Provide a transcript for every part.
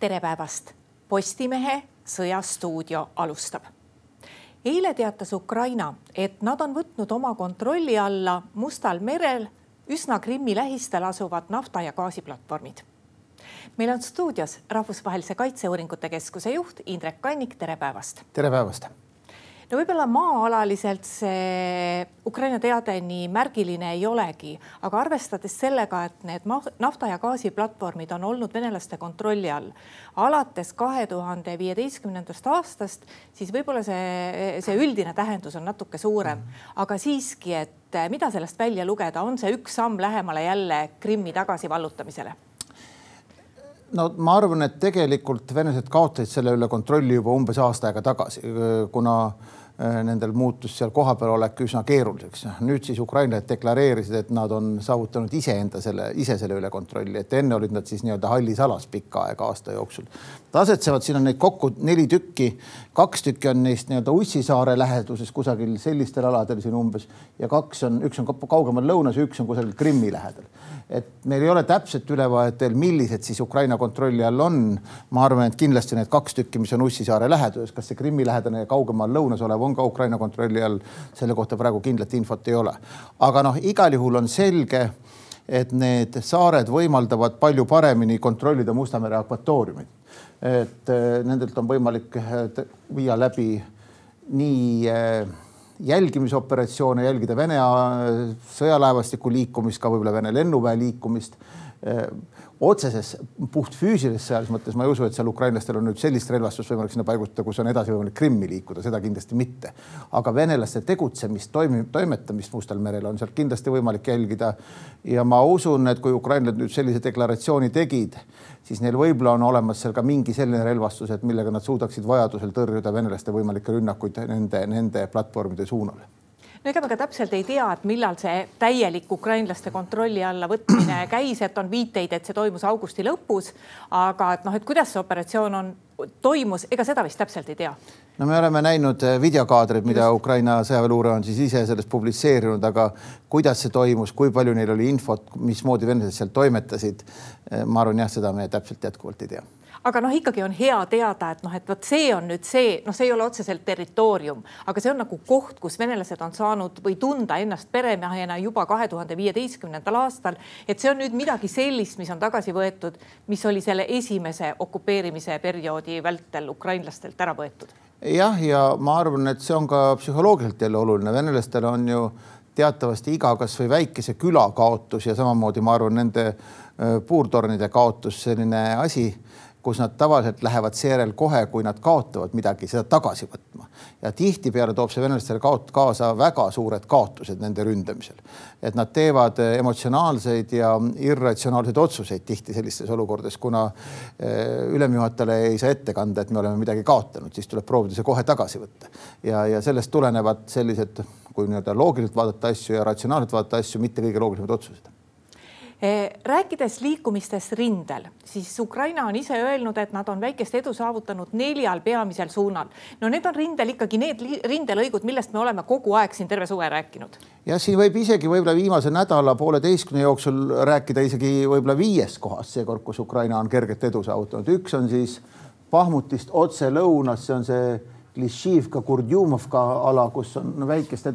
tere päevast. Postimehe Sõjastuudio alustab. eile teatas Ukraina, et nad on võtnud oma kontrolli alla Mustal merel üsna Krimmi lähistel asuvad nafta ja gaasiplatvormid. meil on stuudios Rahvusvahelise Kaitseuuringute Keskuse juht Indrek Kannik, tere päevast. tere päevast no võib-olla maa-alaliselt see Ukraina teade nii märgiline ei olegi, aga arvestades sellega, et need nafta ja gaasiplatvormid on olnud venelaste kontrolli all alates kahe tuhande viieteistkümnendast aastast, siis võib-olla see, see üldine tähendus on natuke suurem, aga siiski, et mida sellest välja lugeda, on see üks samm lähemale jälle Krimmi tagasivallutamisele? No ma arvan, et tegelikult venelased kaotasid selle üle kontrolli juba umbes aasta aega tagasi, kuna äh, nendel muutus seal kohapeal olek üsna keeruliseks. nüüd siis ukrainlased deklareerisid, et nad on saavutanud iseenda selle, ise selle üle kontrolli, et enne olid nad siis nii-öelda hallis alas pikka aega aasta jooksul. Nad asetsevad, siin on neid kokku neli tükki, kaks tükki on neist nii-öelda Ussisaare läheduses kusagil sellistel aladel siin umbes ja kaks on, üks on kaugemal lõunas ja üks on kusagil Krimmi lähedal et meil ei ole täpset ülevaadet veel, millised siis Ukraina kontrolli all on. ma arvan, et kindlasti need kaks tükki, mis on Ussisaare läheduses, kas see Krimmi lähedane ja kaugemal lõunas olev on ka Ukraina kontrolli all, selle kohta praegu kindlat infot ei ole. aga noh, igal juhul on selge, et need saared võimaldavad palju paremini kontrollida Musta mere akvatooriumit. et eh, nendelt on võimalik eh, viia läbi nii äh, jälgimisoperatsioone, jälgida Vene äh, sõjalaevastiku liikumist, ka võib-olla Vene lennuväe liikumist. Äh, otseses puhtfüüsilises sõjalises mõttes ma ei usu, et seal ukrainlastel on nüüd sellist relvastust võimalik sinna paigutada, kus on edasi võimalik Krimmi liikuda, seda kindlasti mitte. aga venelaste tegutsemist, toimi-, toimetamist Mustal merel on sealt kindlasti võimalik jälgida. ja ma usun, et kui ukrainlased nüüd sellise deklaratsiooni tegid, siis neil võib-olla on olemas seal ka mingi selline relvastus, et millega nad suudaksid vajadusel tõrjuda venelaste võimalikke rünnakuid nende, nende platvormide suunal no ega me ka täpselt ei tea, et millal see täielik ukrainlaste kontrolli alla võtmine käis, et on viiteid, et see toimus augusti lõpus. aga et noh, et kuidas see operatsioon on, toimus, ega seda vist täpselt ei tea no me oleme näinud eh, videokaadreid, mida Just. Ukraina sõjaväeluure on siis ise sellest publitseerinud, aga kuidas see toimus, kui palju neil oli infot, mismoodi venelased seal toimetasid? Eh, ma arvan jah, seda me täpselt jätkuvalt ei tea aga noh, ikkagi on hea teada, et noh, et vot see on nüüd see, noh, see ei ole otseselt territoorium, aga see on nagu koht, kus venelased on saanud või tunda ennast peremehena juba kahe tuhande viieteistkümnendal aastal. et see on nüüd midagi sellist, mis on tagasi võetud, mis oli selle esimese okupeerimise perioodi vältel ukrainlastelt ära võetud. jah, ja ma arvan, et see on ka psühholoogiliselt jälle oluline, venelastel on ju teatavasti iga kasvõi väikese küla kaotus ja samamoodi ma arvan, nende äh, puurtornide kaotus, selline asi kus nad tavaliselt lähevad seejärel kohe, kui nad kaotavad midagi, seda tagasi võtma. ja tihtipeale toob see venelastele kaot-, kaasa väga suured kaotused nende ründamisel. et nad teevad emotsionaalseid ja irratsionaalseid otsuseid tihti sellistes olukordades, kuna eh, ülemjuhatajale ei saa ette kanda, et me oleme midagi kaotanud, siis tuleb proovida see kohe tagasi võtta. ja, ja sellest tulenevad sellised, kui nii-öelda loogiliselt vaadata asju ja ratsionaalselt vaadata asju, mitte kõige loogilisemad otsused Eh, rääkides liikumistest rindel, siis Ukraina on ise öelnud, et nad on väikest edu saavutanud neljal peamisel suunal. no need on rindel ikkagi need rindelõigud, millest me oleme kogu aeg siin terve suve rääkinud. jah, siin võib isegi võib-olla viimase nädala pooleteistkümne jooksul rääkida isegi võib-olla viiest kohast seekord, kus Ukraina on kerget edu saavutanud. üks on siis Bahmutist otse lõunas, see on see Klišivka, Kurdjumovka ala, kus on väikest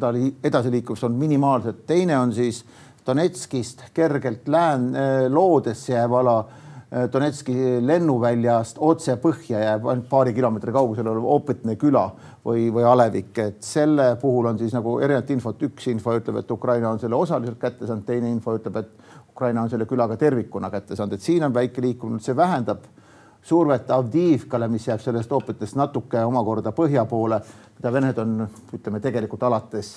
edasiliikumist on minimaalselt. teine on siis Donetskist kergelt lään-, äh, loodesse jääv ala äh, Donetski lennuväljast otse põhja jääb ainult paari kilomeetri kaugusel olev Opetne küla või, või alevik, et selle puhul on siis nagu erinevat infot, üks info ütleb, et Ukraina on selle osaliselt kätte saanud, teine info ütleb, et Ukraina on selle külaga tervikuna kätte saanud, et siin on väike liikumine, see vähendab survet Avdiivkale, mis jääb sellest Opetest natuke omakorda põhja poole, mida Vened on, ütleme tegelikult alates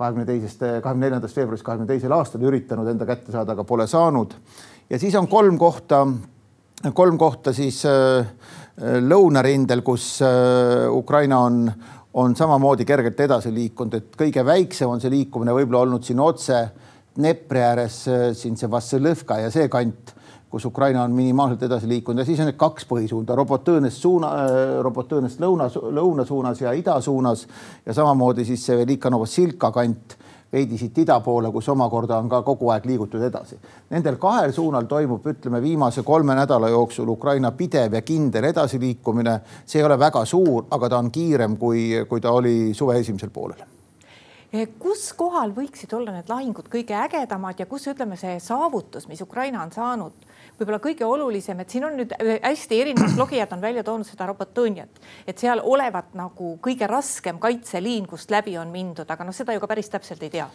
kahekümne teisest, kahekümne neljandast veebruarist kahekümne teisel aastal üritanud enda kätte saada, aga pole saanud. ja siis on kolm kohta, kolm kohta siis äh, lõunarindel, kus äh, Ukraina on, on samamoodi kergelt edasi liikunud, et kõige väiksem on see liikumine võib-olla olnud siin otse Dnepri ääres, äh, siin see Vassilõvka ja see kant kus Ukraina on minimaalselt edasi liikunud ja siis on need kaks põhisuunda, Robotõõnest suuna, äh, Robotõõnest lõuna, lõuna suunas ja ida suunas ja samamoodi siis see Velika Novossilka kant, veidi siit ida poole, kus omakorda on ka kogu aeg liigutud edasi. Nendel kahel suunal toimub, ütleme viimase kolme nädala jooksul Ukraina pidev ja kindel edasiliikumine. see ei ole väga suur, aga ta on kiirem, kui, kui ta oli suve esimesel poolel Eh, kus kohal võiksid olla need lahingud kõige ägedamad ja kus ütleme, see saavutus, mis Ukraina on saanud, võib-olla kõige olulisem, et siin on nüüd eh, hästi erinevad logijad on välja toonud seda Robotõniat, et seal olevat nagu kõige raskem kaitseliin, kust läbi on mindud, aga noh, seda ju ka päris täpselt ei tea.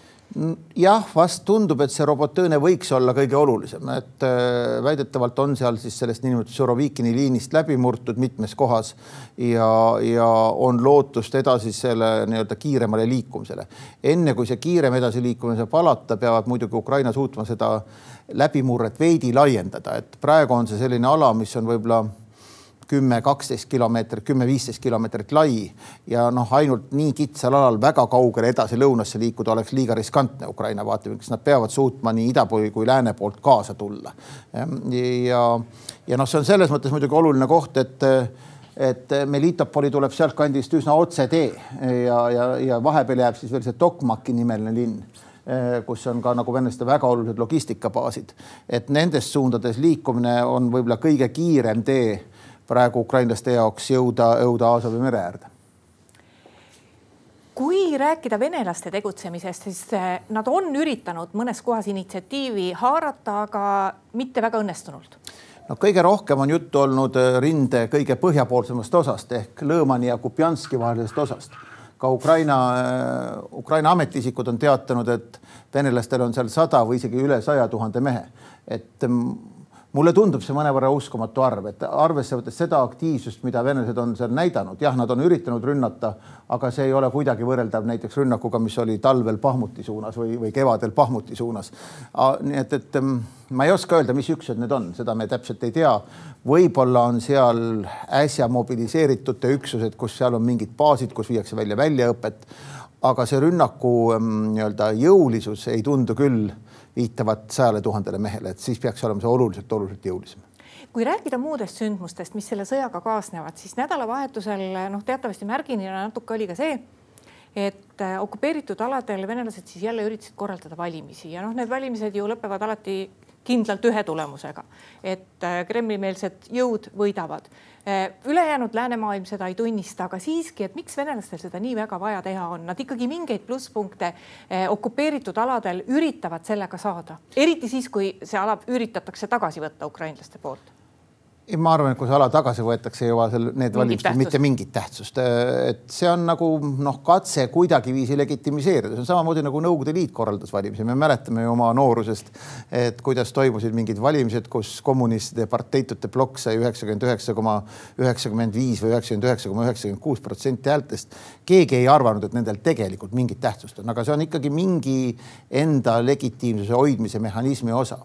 Jah, vast tundub, et see Robotõne võiks olla kõige olulisem, et äh, väidetavalt on seal siis sellest niinimetatud Surovikini liinist läbi murtud mitmes kohas ja, ja on lootust edasisele nii-öelda kiiremale liikumisele. Enne kui see kiirem edasiliikumine saab alata, peavad muidugi Ukraina suutma seda läbimurret veidi laiendada, et praegu on see selline ala, mis on võib-olla kümme, kaksteist kilomeetrit, kümme, viisteist kilomeetrit lai ja noh, ainult nii kitsal alal väga kaugele edasi lõunasse liikuda oleks liiga riskantne Ukraina vaatevinklist, nad peavad suutma nii ida kui, kui lääne poolt kaasa tulla. ja, ja noh, see on selles mõttes muidugi oluline koht, et et Melitopoli tuleb sealtkandist üsna otsetee ja, ja, ja vahepeal jääb siis veel see Tokmaki nimeline linn, kus on ka nagu venelaste väga olulised logistikabaasid. et nendes suundades liikumine on võib-olla kõige kiirem tee praegu ukrainlaste jaoks jõuda, jõuda Aasovi mere äärde. Kui rääkida venelaste tegutsemisest, siis eh, nad on üritanud mõnes kohas initsiatiivi haarata, aga mitte väga õnnestunult. No kõige rohkem on juttu olnud äh, rinde kõige põhjapoolsemast osast ehk Lõõmani ja Kupjanski vahelisest osast. ka Ukraina, äh, Ukraina ametiisikud on teatanud, et venelastel on seal sada või isegi üle saja tuhande mehe, et mm, mulle tundub see mõnevõrra uskumatu arv, et arvesse võttes seda aktiivsust, mida venelased on seal näidanud, jah, nad on üritanud rünnata, aga see ei ole kuidagi võrreldav näiteks rünnakuga, mis oli talvel Pahmuti suunas või, või kevadel Pahmuti suunas. nii et, et ma ei oska öelda, mis üksused need on, seda me täpselt ei tea. võib-olla on seal äsja mobiliseeritute üksused, kus seal on mingid baasid, kus viiakse välja väljaõpet, aga see rünnaku nii-öelda jõulisus ei tundu küll viitavat sajale tuhandele mehele, et siis peaks olema see oluliselt, oluliselt jõulisem. Kui rääkida muudest sündmustest, mis selle sõjaga kaasnevad, siis nädalavahetusel noh, teatavasti märgiline natuke oli ka see, et äh, okupeeritud aladel venelased siis jälle üritasid korraldada valimisi ja noh, need valimised ju lõpevad alati kindlalt ühe tulemusega, et äh, Kremli-meelsed jõud võidavad. Äh, ülejäänud läänemaailm seda ei tunnista, aga siiski, et miks venelastel seda nii väga vaja teha on, nad ikkagi mingeid plusspunkte äh, okupeeritud aladel üritavad sellega saada, eriti siis, kui see ala üritatakse tagasi võtta ukrainlaste poolt ma arvan, et kui see ala tagasi võetakse, ei jõua seal need valimised mitte mingit tähtsust. et see on nagu noh, katse kuidagiviisi legitimiseerida, see on samamoodi nagu Nõukogude Liit korraldas valimisi, me mäletame ju oma noorusest, et kuidas toimusid mingid valimised, kus kommunistide parteitute plokk sai üheksakümmend üheksa koma üheksakümmend viis või üheksakümmend üheksa koma üheksakümmend kuus protsenti häältest. keegi ei arvanud, et nendel tegelikult mingit tähtsust on, aga see on ikkagi mingi enda legitiimsuse hoidmise mehhanismi osa.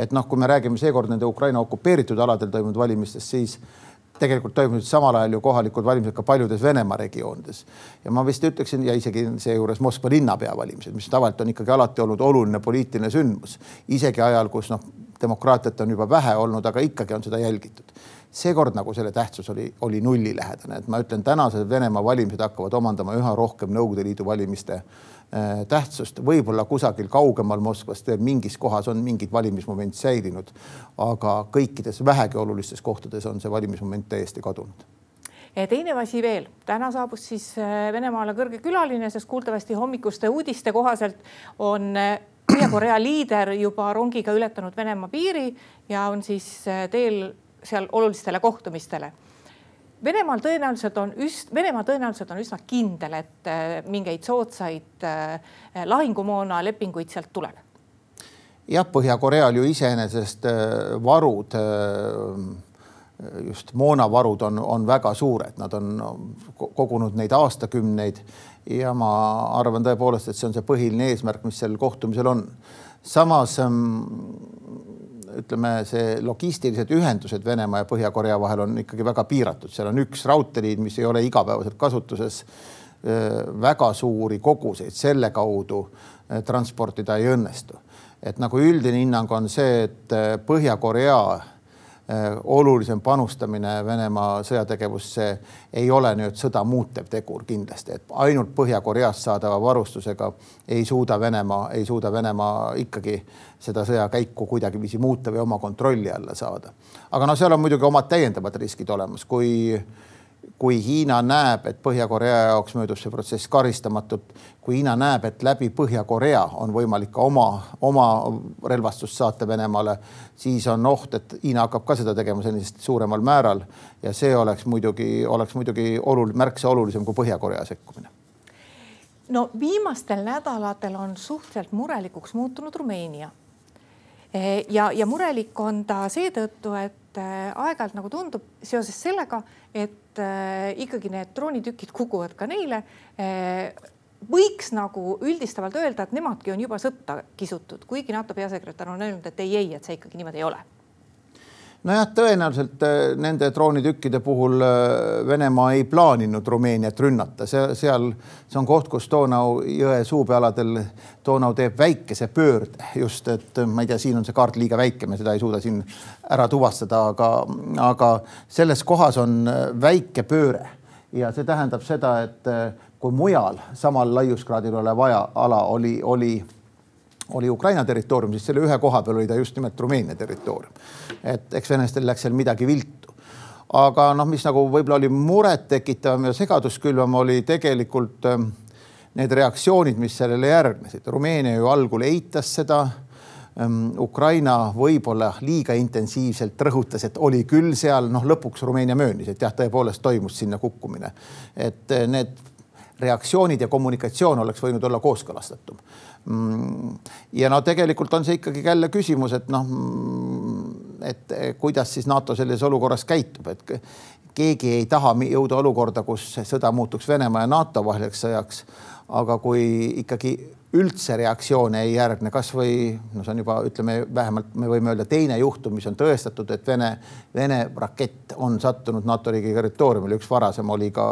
Et noh, kui me räägime seekord nende Ukraina okupeeritud aladel toimunud valimistest, siis tegelikult toimusid samal ajal ju kohalikud valimised ka paljudes Venemaa regioonides. ja ma vist ütleksin ja isegi seejuures Moskva linnapea valimised, mis tavaliselt on ikkagi alati olnud oluline poliitiline sündmus, isegi ajal, kus noh, demokraatiat on juba vähe olnud, aga ikkagi on seda jälgitud. seekord nagu selle tähtsus oli, oli nullilähedane, et ma ütlen, tänased Venemaa valimised hakkavad omandama üha rohkem Nõukogude Liidu valimiste Äh, tähtsust, võib-olla kusagil kaugemal Moskvast mingis kohas on mingid valimismoment säilinud, aga kõikides vähegi olulistes kohtades on see valimismoment täiesti kadunud. Teine asi veel, täna saabus siis äh, Venemaale kõrge külaline, sest kuuldavasti hommikuste uudiste kohaselt on äh, Põhja-Korea liider juba rongiga ületanud Venemaa piiri ja on siis teel seal olulistele kohtumistele Venemaal tõenäoliselt on üst-, Venemaa tõenäoliselt on üsna kindel, et äh, mingeid soodsaid äh, lahingumoona lepinguid sealt tuleb. jah, Põhja-Koreal ju iseenesest äh, varud, just moonavarud on, on väga suured, nad on kogunud neid aastakümneid ja ma arvan tõepoolest, et see on see põhiline eesmärk, mis sel kohtumisel on. samas ähm, ütleme, see logistilised ühendused Venemaa ja Põhja-Korea vahel on ikkagi väga piiratud, seal on üks raudteeliin, mis ei ole igapäevaselt kasutuses. väga suuri koguseid selle kaudu transportida ei õnnestu. et nagu üldine hinnang on see, et Põhja-Korea olulisem panustamine Venemaa sõjategevusse ei ole nüüd sõda muutev tegur kindlasti, et ainult Põhja-Koreast saadava varustusega ei suuda Venemaa, ei suuda Venemaa ikkagi seda sõjakäiku kuidagiviisi muuta või oma kontrolli alla saada. aga noh, seal on muidugi omad täiendavad riskid olemas, kui kui Hiina näeb, et Põhja-Korea jaoks möödub see protsess karistamatult, kui Hiina näeb, et läbi Põhja-Korea on võimalik ka oma, oma relvastust saata Venemaale, siis on oht, et Hiina hakkab ka seda tegema senisest suuremal määral ja see oleks muidugi, oleks muidugi oluline, märksa olulisem kui Põhja-Korea sekkumine no viimastel nädalatel on suhteliselt murelikuks muutunud Rumeenia. ja, ja murelik on ta seetõttu, et äh, aeg-ajalt nagu tundub seoses sellega, et äh, ikkagi need droonitükid kukuvad ka neile. Äh, võiks nagu üldistavalt öelda, et nemadki on juba sõtta kisutud, kuigi NATO peasekretär on öelnud, et ei, ei, et see ikkagi niimoodi ei ole nojah, tõenäoliselt äh, nende droonitükkide puhul äh, Venemaa ei plaaninud Rumeeniat rünnata, see seal, see on koht, kus Donau jõe suupealadel Donau teeb väikese pöörde just, et ma ei tea, siin on see kaart liiga väike, me seda ei suuda siin ära tuvastada, aga, aga selles kohas on äh, väike pööre. Ja see tähendab seda, et kui mujal samal laiuskraadil olev ala oli, oli oli Ukraina territoorium, siis selle ühe koha peal oli ta just nimelt Rumeenia territoorium. et eks venelastel läks seal midagi viltu. aga noh, mis nagu võib-olla oli murettekitavam ja segadust külvam, oli tegelikult ähm, need reaktsioonid, mis sellele järgnesid. Rumeenia ju algul eitas seda ähm, Ukraina võib-olla liiga intensiivselt rõhutas, et oli küll seal, noh, lõpuks Rumeenia möönis, et jah, tõepoolest toimus sinna kukkumine. et äh, need reaktsioonid ja kommunikatsioon oleks võinud olla kooskõlastatum Mm. ja no tegelikult on see ikkagi jälle küsimus, et noh, mm, et kuidas siis NATO sellises olukorras käitub, et keegi ei taha jõuda olukorda, kus sõda muutuks Venemaa ja NATO vaheliseks sõjaks. aga kui ikkagi üldse reaktsioone ei järgne, kasvõi no see on juba, ütleme vähemalt me võime öelda teine juhtum, mis on tõestatud, et Vene, Vene rakett on sattunud NATO riigi territooriumile, üks varasem oli ka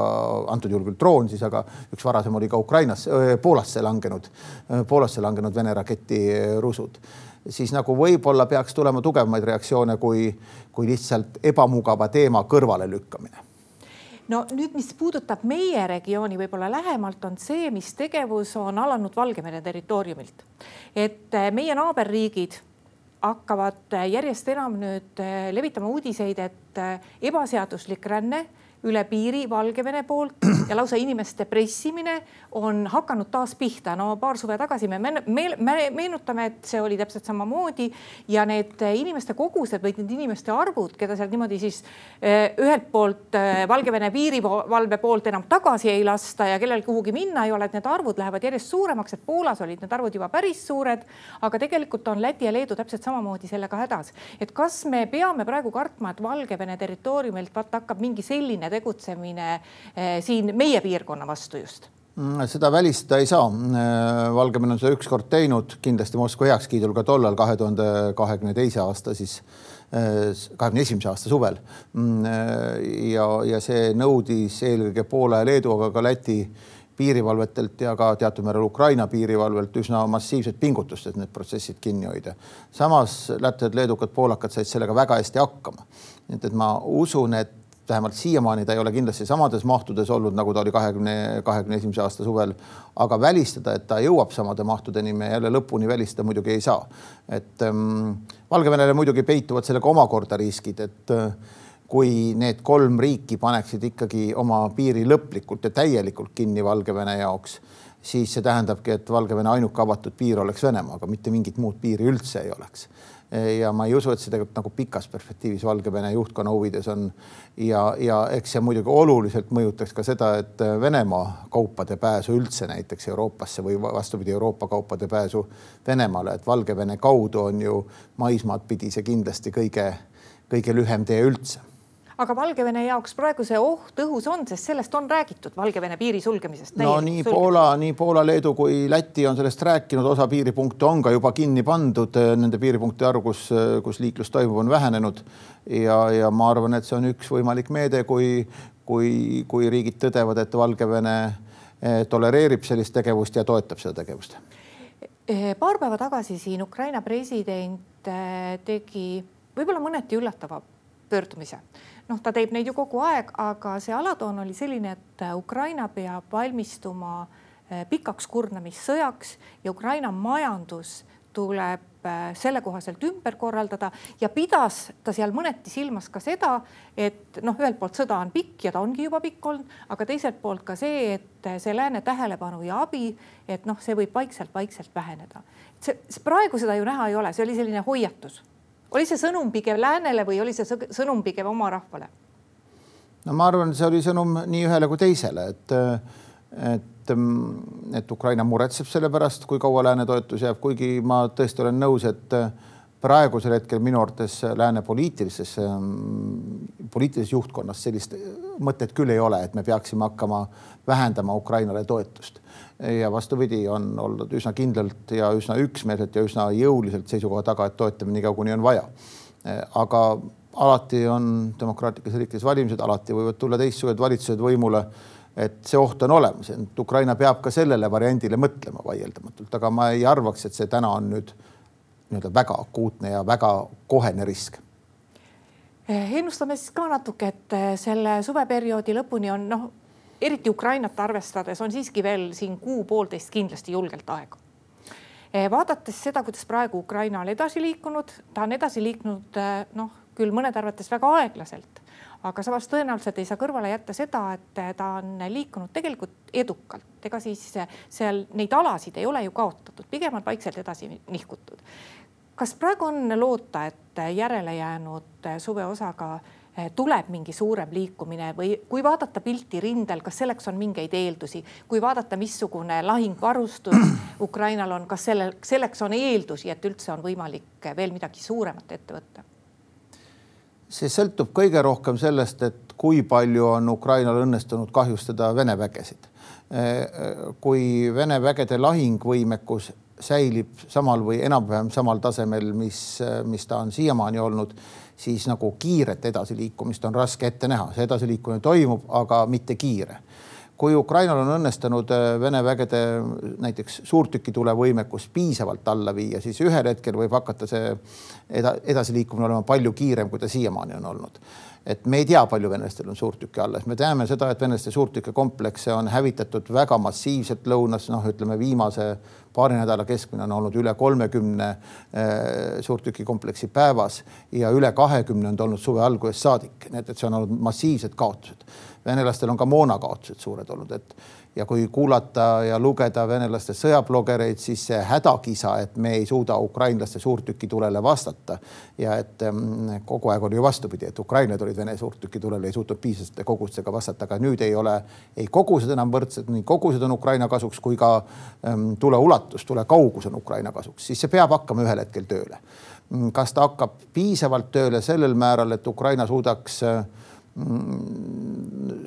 antud juhul küll droon siis, aga üks varasem oli ka Ukrainas, Poolasse langenud, Poolasse langenud Vene raketi rusud. Siis nagu võib-olla peaks tulema tugevamaid reaktsioone kui, kui lihtsalt ebamugava teema kõrvalelükkamine no nüüd, mis puudutab meie regiooni võib-olla lähemalt, on see, mis tegevus on alanud Valgevene territooriumilt. et eh, meie naaberriigid hakkavad eh, järjest enam nüüd eh, levitama uudiseid, et ebaseaduslik ränne üle piiri Valgevene poolt ja lausa inimeste pressimine on hakanud taas pihta. no paar suve tagasi me, me, me meenutame, et see oli täpselt samamoodi ja need inimeste kogused või need inimeste arvud, keda sealt niimoodi siis eh, ühelt poolt eh, Valgevene piirivalve poolt enam tagasi ei lasta ja kellel kuhugi minna ei ole, et need arvud lähevad järjest suuremaks, et Poolas olid need arvud juba päris suured, aga tegelikult on Läti ja Leedu täpselt samamoodi sellega hädas. et kas me peame praegu kartma, et Valgevene territooriumilt vaata hakkab mingi selline selline tegutsemine eh, siin meie piirkonna vastu just? Mm, seda välistada ei saa. Eh, Valgevene on seda ükskord teinud, kindlasti Moskva heakskiidul ka tollal kahe tuhande kahekümne teise aasta siis eh, kahekümne esimese aasta suvel. Mm, ja, ja see nõudis eelkõige Poola ja Leedu, aga ka Läti piirivalvetelt ja ka teatud määral Ukraina piirivalvelt üsna massiivset pingutust, et need protsessid kinni hoida. samas lätlased, leedukad, poolakad said sellega väga hästi hakkama. nii et, et ma usun, et vähemalt siiamaani ta ei ole kindlasti samades mahtudes olnud, nagu ta oli kahekümne, kahekümne esimese aasta suvel. aga välistada, et ta jõuab samade mahtudeni, me jälle lõpuni välistada muidugi ei saa. et ähm, Valgevenele muidugi peituvad sellega omakorda riskid, et äh, kui need kolm riiki paneksid ikkagi oma piiri lõplikult ja täielikult kinni Valgevene jaoks, siis see tähendabki, et Valgevene ainuke avatud piir oleks Venemaaga, mitte mingit muud piiri üldse ei oleks ja ma ei usu, et see tegelikult nagu pikas perspektiivis Valgevene juhtkonna huvides on. ja, ja eks see muidugi oluliselt mõjutaks ka seda, et Venemaa kaupade pääsu üldse näiteks Euroopasse või vastupidi, Euroopa kaupade pääsu Venemaale, et Valgevene kaudu on ju maismaad pidi see kindlasti kõige, kõige lühem tee üldse aga Valgevene jaoks praegu see oht õhus on, sest sellest on räägitud, Valgevene piiri sulgemisest. no nii sulgemisest. Poola, nii Poola, Leedu kui Läti on sellest rääkinud, osa piiripunkte on ka juba kinni pandud, nende piiripunktide arv, kus, kus liiklus toimub, on vähenenud. ja, ja ma arvan, et see on üks võimalik meede, kui, kui, kui riigid tõdevad, et Valgevene eh, tolereerib sellist tegevust ja toetab seda tegevust eh, paar päeva tagasi siin Ukraina president eh, tegi võib-olla mõneti üllatava pöördumise. Noh, ta teeb neid ju kogu aeg, aga see alatoon oli selline, et Ukraina peab valmistuma pikaks kurnamissõjaks ja Ukraina majandus tuleb Äh, selle kohaselt ümber korraldada ja pidas ta seal mõneti silmas ka seda, et noh, ühelt poolt sõda on pikk ja ta ongi juba pikk olnud, aga teiselt poolt ka see, et see lääne tähelepanu ja abi, et noh, see võib vaikselt-vaikselt väheneda. see praegu seda ju näha ei ole, see oli selline hoiatus. Oli see sõnum pigem läänele või oli see sõnum pigem oma rahvale? no ma arvan, see oli sõnum nii ühele kui teisele, et, et et, Ukraina muretseb selle pärast, kui kaua lääne toetus jääb, kuigi ma tõesti olen nõus, et praegusel hetkel minu arvates lääne poliitilises, mm, poliitilises juhtkonnas sellist mõtet küll ei ole, et me peaksime hakkama vähendama Ukrainale toetust. ja vastupidi, on olnud üsna kindlalt ja üsna üksmeelselt ja üsna jõuliselt seisukoha taga, et toetame nii kaua, kuni on vaja. aga alati on demokraatlikes riikides valimised, alati võivad tulla teistsugused valitsused võimule et see oht on olemas, et Ukraina peab ka sellele variandile mõtlema vaieldamatult, aga ma ei arvaks, et see täna on nüüd nii-öelda väga akuutne ja väga kohene risk. ennustame siis ka natuke, et selle suveperioodi lõpuni on noh, eriti Ukrainat arvestades on siiski veel siin kuu-poolteist kindlasti julgelt aega. vaadates seda, kuidas praegu Ukraina on edasi liikunud, ta on edasi liikunud noh, küll mõnede arvates väga aeglaselt aga samas tõenäoliselt ei saa kõrvale jätta seda, et ta on liikunud tegelikult edukalt, ega siis seal neid alasid ei ole ju kaotatud, pigem on vaikselt edasi nihkutud. kas praegu on loota, et järele jäänud suveosaga tuleb mingi suurem liikumine või kui vaadata pilti rindel, kas selleks on mingeid eeldusi, kui vaadata, missugune lahingvarustus Ukrainal on, kas sellel, selleks on eeldusi, et üldse on võimalik veel midagi suuremat ette võtta? See sõltub kõige rohkem sellest, et kui palju on Ukrainal õnnestunud kahjustada Vene vägesid. kui Vene vägede lahingvõimekus säilib samal või enam-vähem samal tasemel, mis, mis ta on siiamaani olnud, siis nagu kiiret edasiliikumist on raske ette näha, see edasiliikumine toimub, aga mitte kiire kui Ukrainal on õnnestunud äh, Vene vägede näiteks suurtükitule võimekus piisavalt alla viia, siis ühel hetkel võib hakata see eda, edasiliikumine olema palju kiirem, kui ta siiamaani on olnud. Et me ei tea, palju venelastel on suurtükke alles, me teame seda, et venelaste suurtükikomplekse on hävitatud väga massiivselt lõunas, noh, ütleme viimase paari nädala keskmine on olnud üle kolmekümne äh, suurtükikompleksi päevas ja üle kahekümne on olnud suve algusest saadik, nii et, et see on olnud massiivsed kaotused. Venelastel on ka moonakaotused suured olnud, et ja kui kuulata ja lugeda venelaste sõjablogereid, siis see hädakisa, et me ei suuda ukrainlaste suurtükitulele vastata. Ja et kogu aeg oli ju vastupidi, et ukrainlased olid Vene suurtükitulele, ei suutnud piisavate kogustega vastata, aga nüüd ei ole ei kogused enam võrdsed, nii kogused on Ukraina kasuks kui ka tule ulatus, tule kaugus on Ukraina kasuks, siis see peab hakkama ühel hetkel tööle. Kas ta hakkab piisavalt tööle sellel määral, et Ukraina suudaks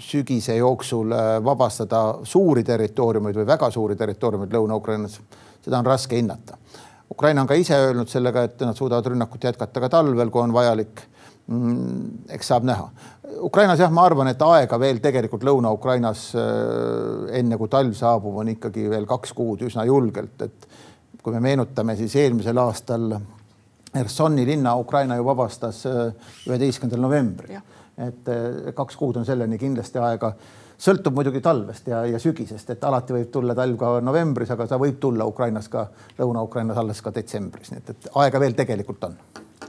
sügise jooksul äh, vabastada suuri territooriumeid või väga suuri territooriumeid Lõuna-Ukrainas, seda on raske hinnata. Ukraina on ka ise öelnud sellega, et nad suudavad rünnakut jätkata ka talvel, kui on vajalik. Mm, eks saab näha. Ukrainas jah, ma arvan, et aega veel tegelikult Lõuna-Ukrainas äh, enne kui talv saabub, on ikkagi veel kaks kuud üsna julgelt, et kui me meenutame, siis eelmisel aastal Hersoni linna Ukraina ju vabastas äh, üheteistkümnendal novembril et eh, kaks kuud on selleni kindlasti aega. sõltub muidugi talvest ja, ja sügisest, et alati võib tulla talv ka novembris, aga ta võib tulla Ukrainas ka, Lõuna-Ukrainas alles ka detsembris, nii et, et aega veel tegelikult on.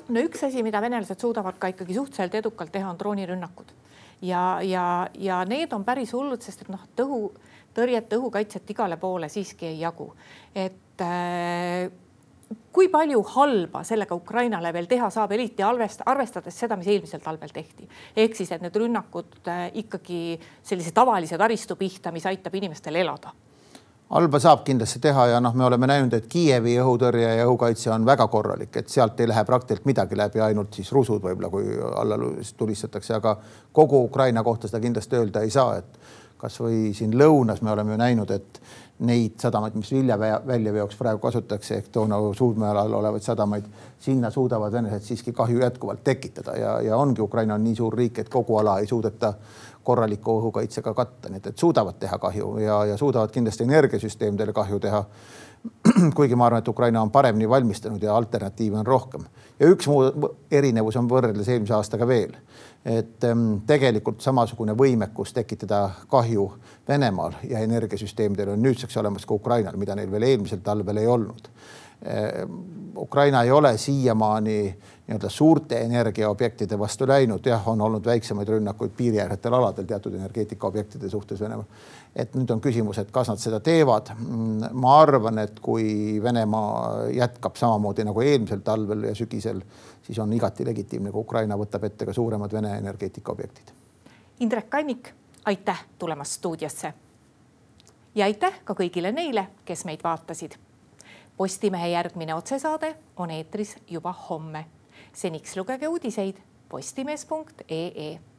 no üks asi, mida venelased suudavad ka ikkagi suhteliselt edukalt teha, on droonirünnakud ja, ja, ja need on päris hullud, sest et noh, tõhu, tõrjet, õhukaitset igale poole siiski ei jagu. et äh, kui palju halba sellega Ukrainale veel teha saab, eriti arvestades seda, mis eelmisel talvel tehti. ehk siis, et need rünnakud äh, ikkagi sellise tavalise taristu pihta, mis aitab inimestel elada halba saab kindlasti teha ja noh, me oleme näinud, et Kiievi õhutõrje ja õhukaitse on väga korralik, et sealt ei lähe praktiliselt midagi läbi, ainult siis rusud võib-olla, kui alla tulistatakse, aga kogu Ukraina kohta seda kindlasti öelda ei saa, et kasvõi siin lõunas me oleme ju näinud, et neid sadamaid, mis vilja väljaveoks praegu kasutatakse ehk Donau suudme alal olevaid sadamaid, sinna suudavad venelased siiski kahju jätkuvalt tekitada ja, ja ongi Ukraina on nii suur riik, et kogu ala ei suudeta korraliku õhukaitsega katta, nii et, et suudavad teha kahju ja, ja suudavad kindlasti energiasüsteemidele kahju teha. kuigi ma arvan, et Ukraina on paremini valmistunud ja alternatiive on rohkem. ja üks muu erinevus on võrreldes eelmise aastaga veel, et ähm, tegelikult samasugune võimekus tekitada kahju Venemaal ja energiasüsteemidel on nüüdseks olemas ka Ukrainal, mida neil veel eelmisel talvel ei olnud Ehm, Ukraina ei ole siiamaani nii-öelda suurte energiaobjektide vastu läinud, jah, on olnud väiksemaid rünnakuid piiriäärsetel aladel teatud energeetikaobjektide suhtes Venemaa. et nüüd on küsimus, et kas nad seda teevad. ma arvan, et kui Venemaa jätkab samamoodi nagu eelmisel talvel ja sügisel, siis on igati legitiimne, kui Ukraina võtab ette ka suuremad Vene energeetikaobjektid. Indrek Kannik, aitäh tulemast stuudiosse. ja aitäh ka kõigile neile, kes meid vaatasid Postimehe järgmine otsesaade on eetris juba homme. Seniks lugege uudiseid postimees.ee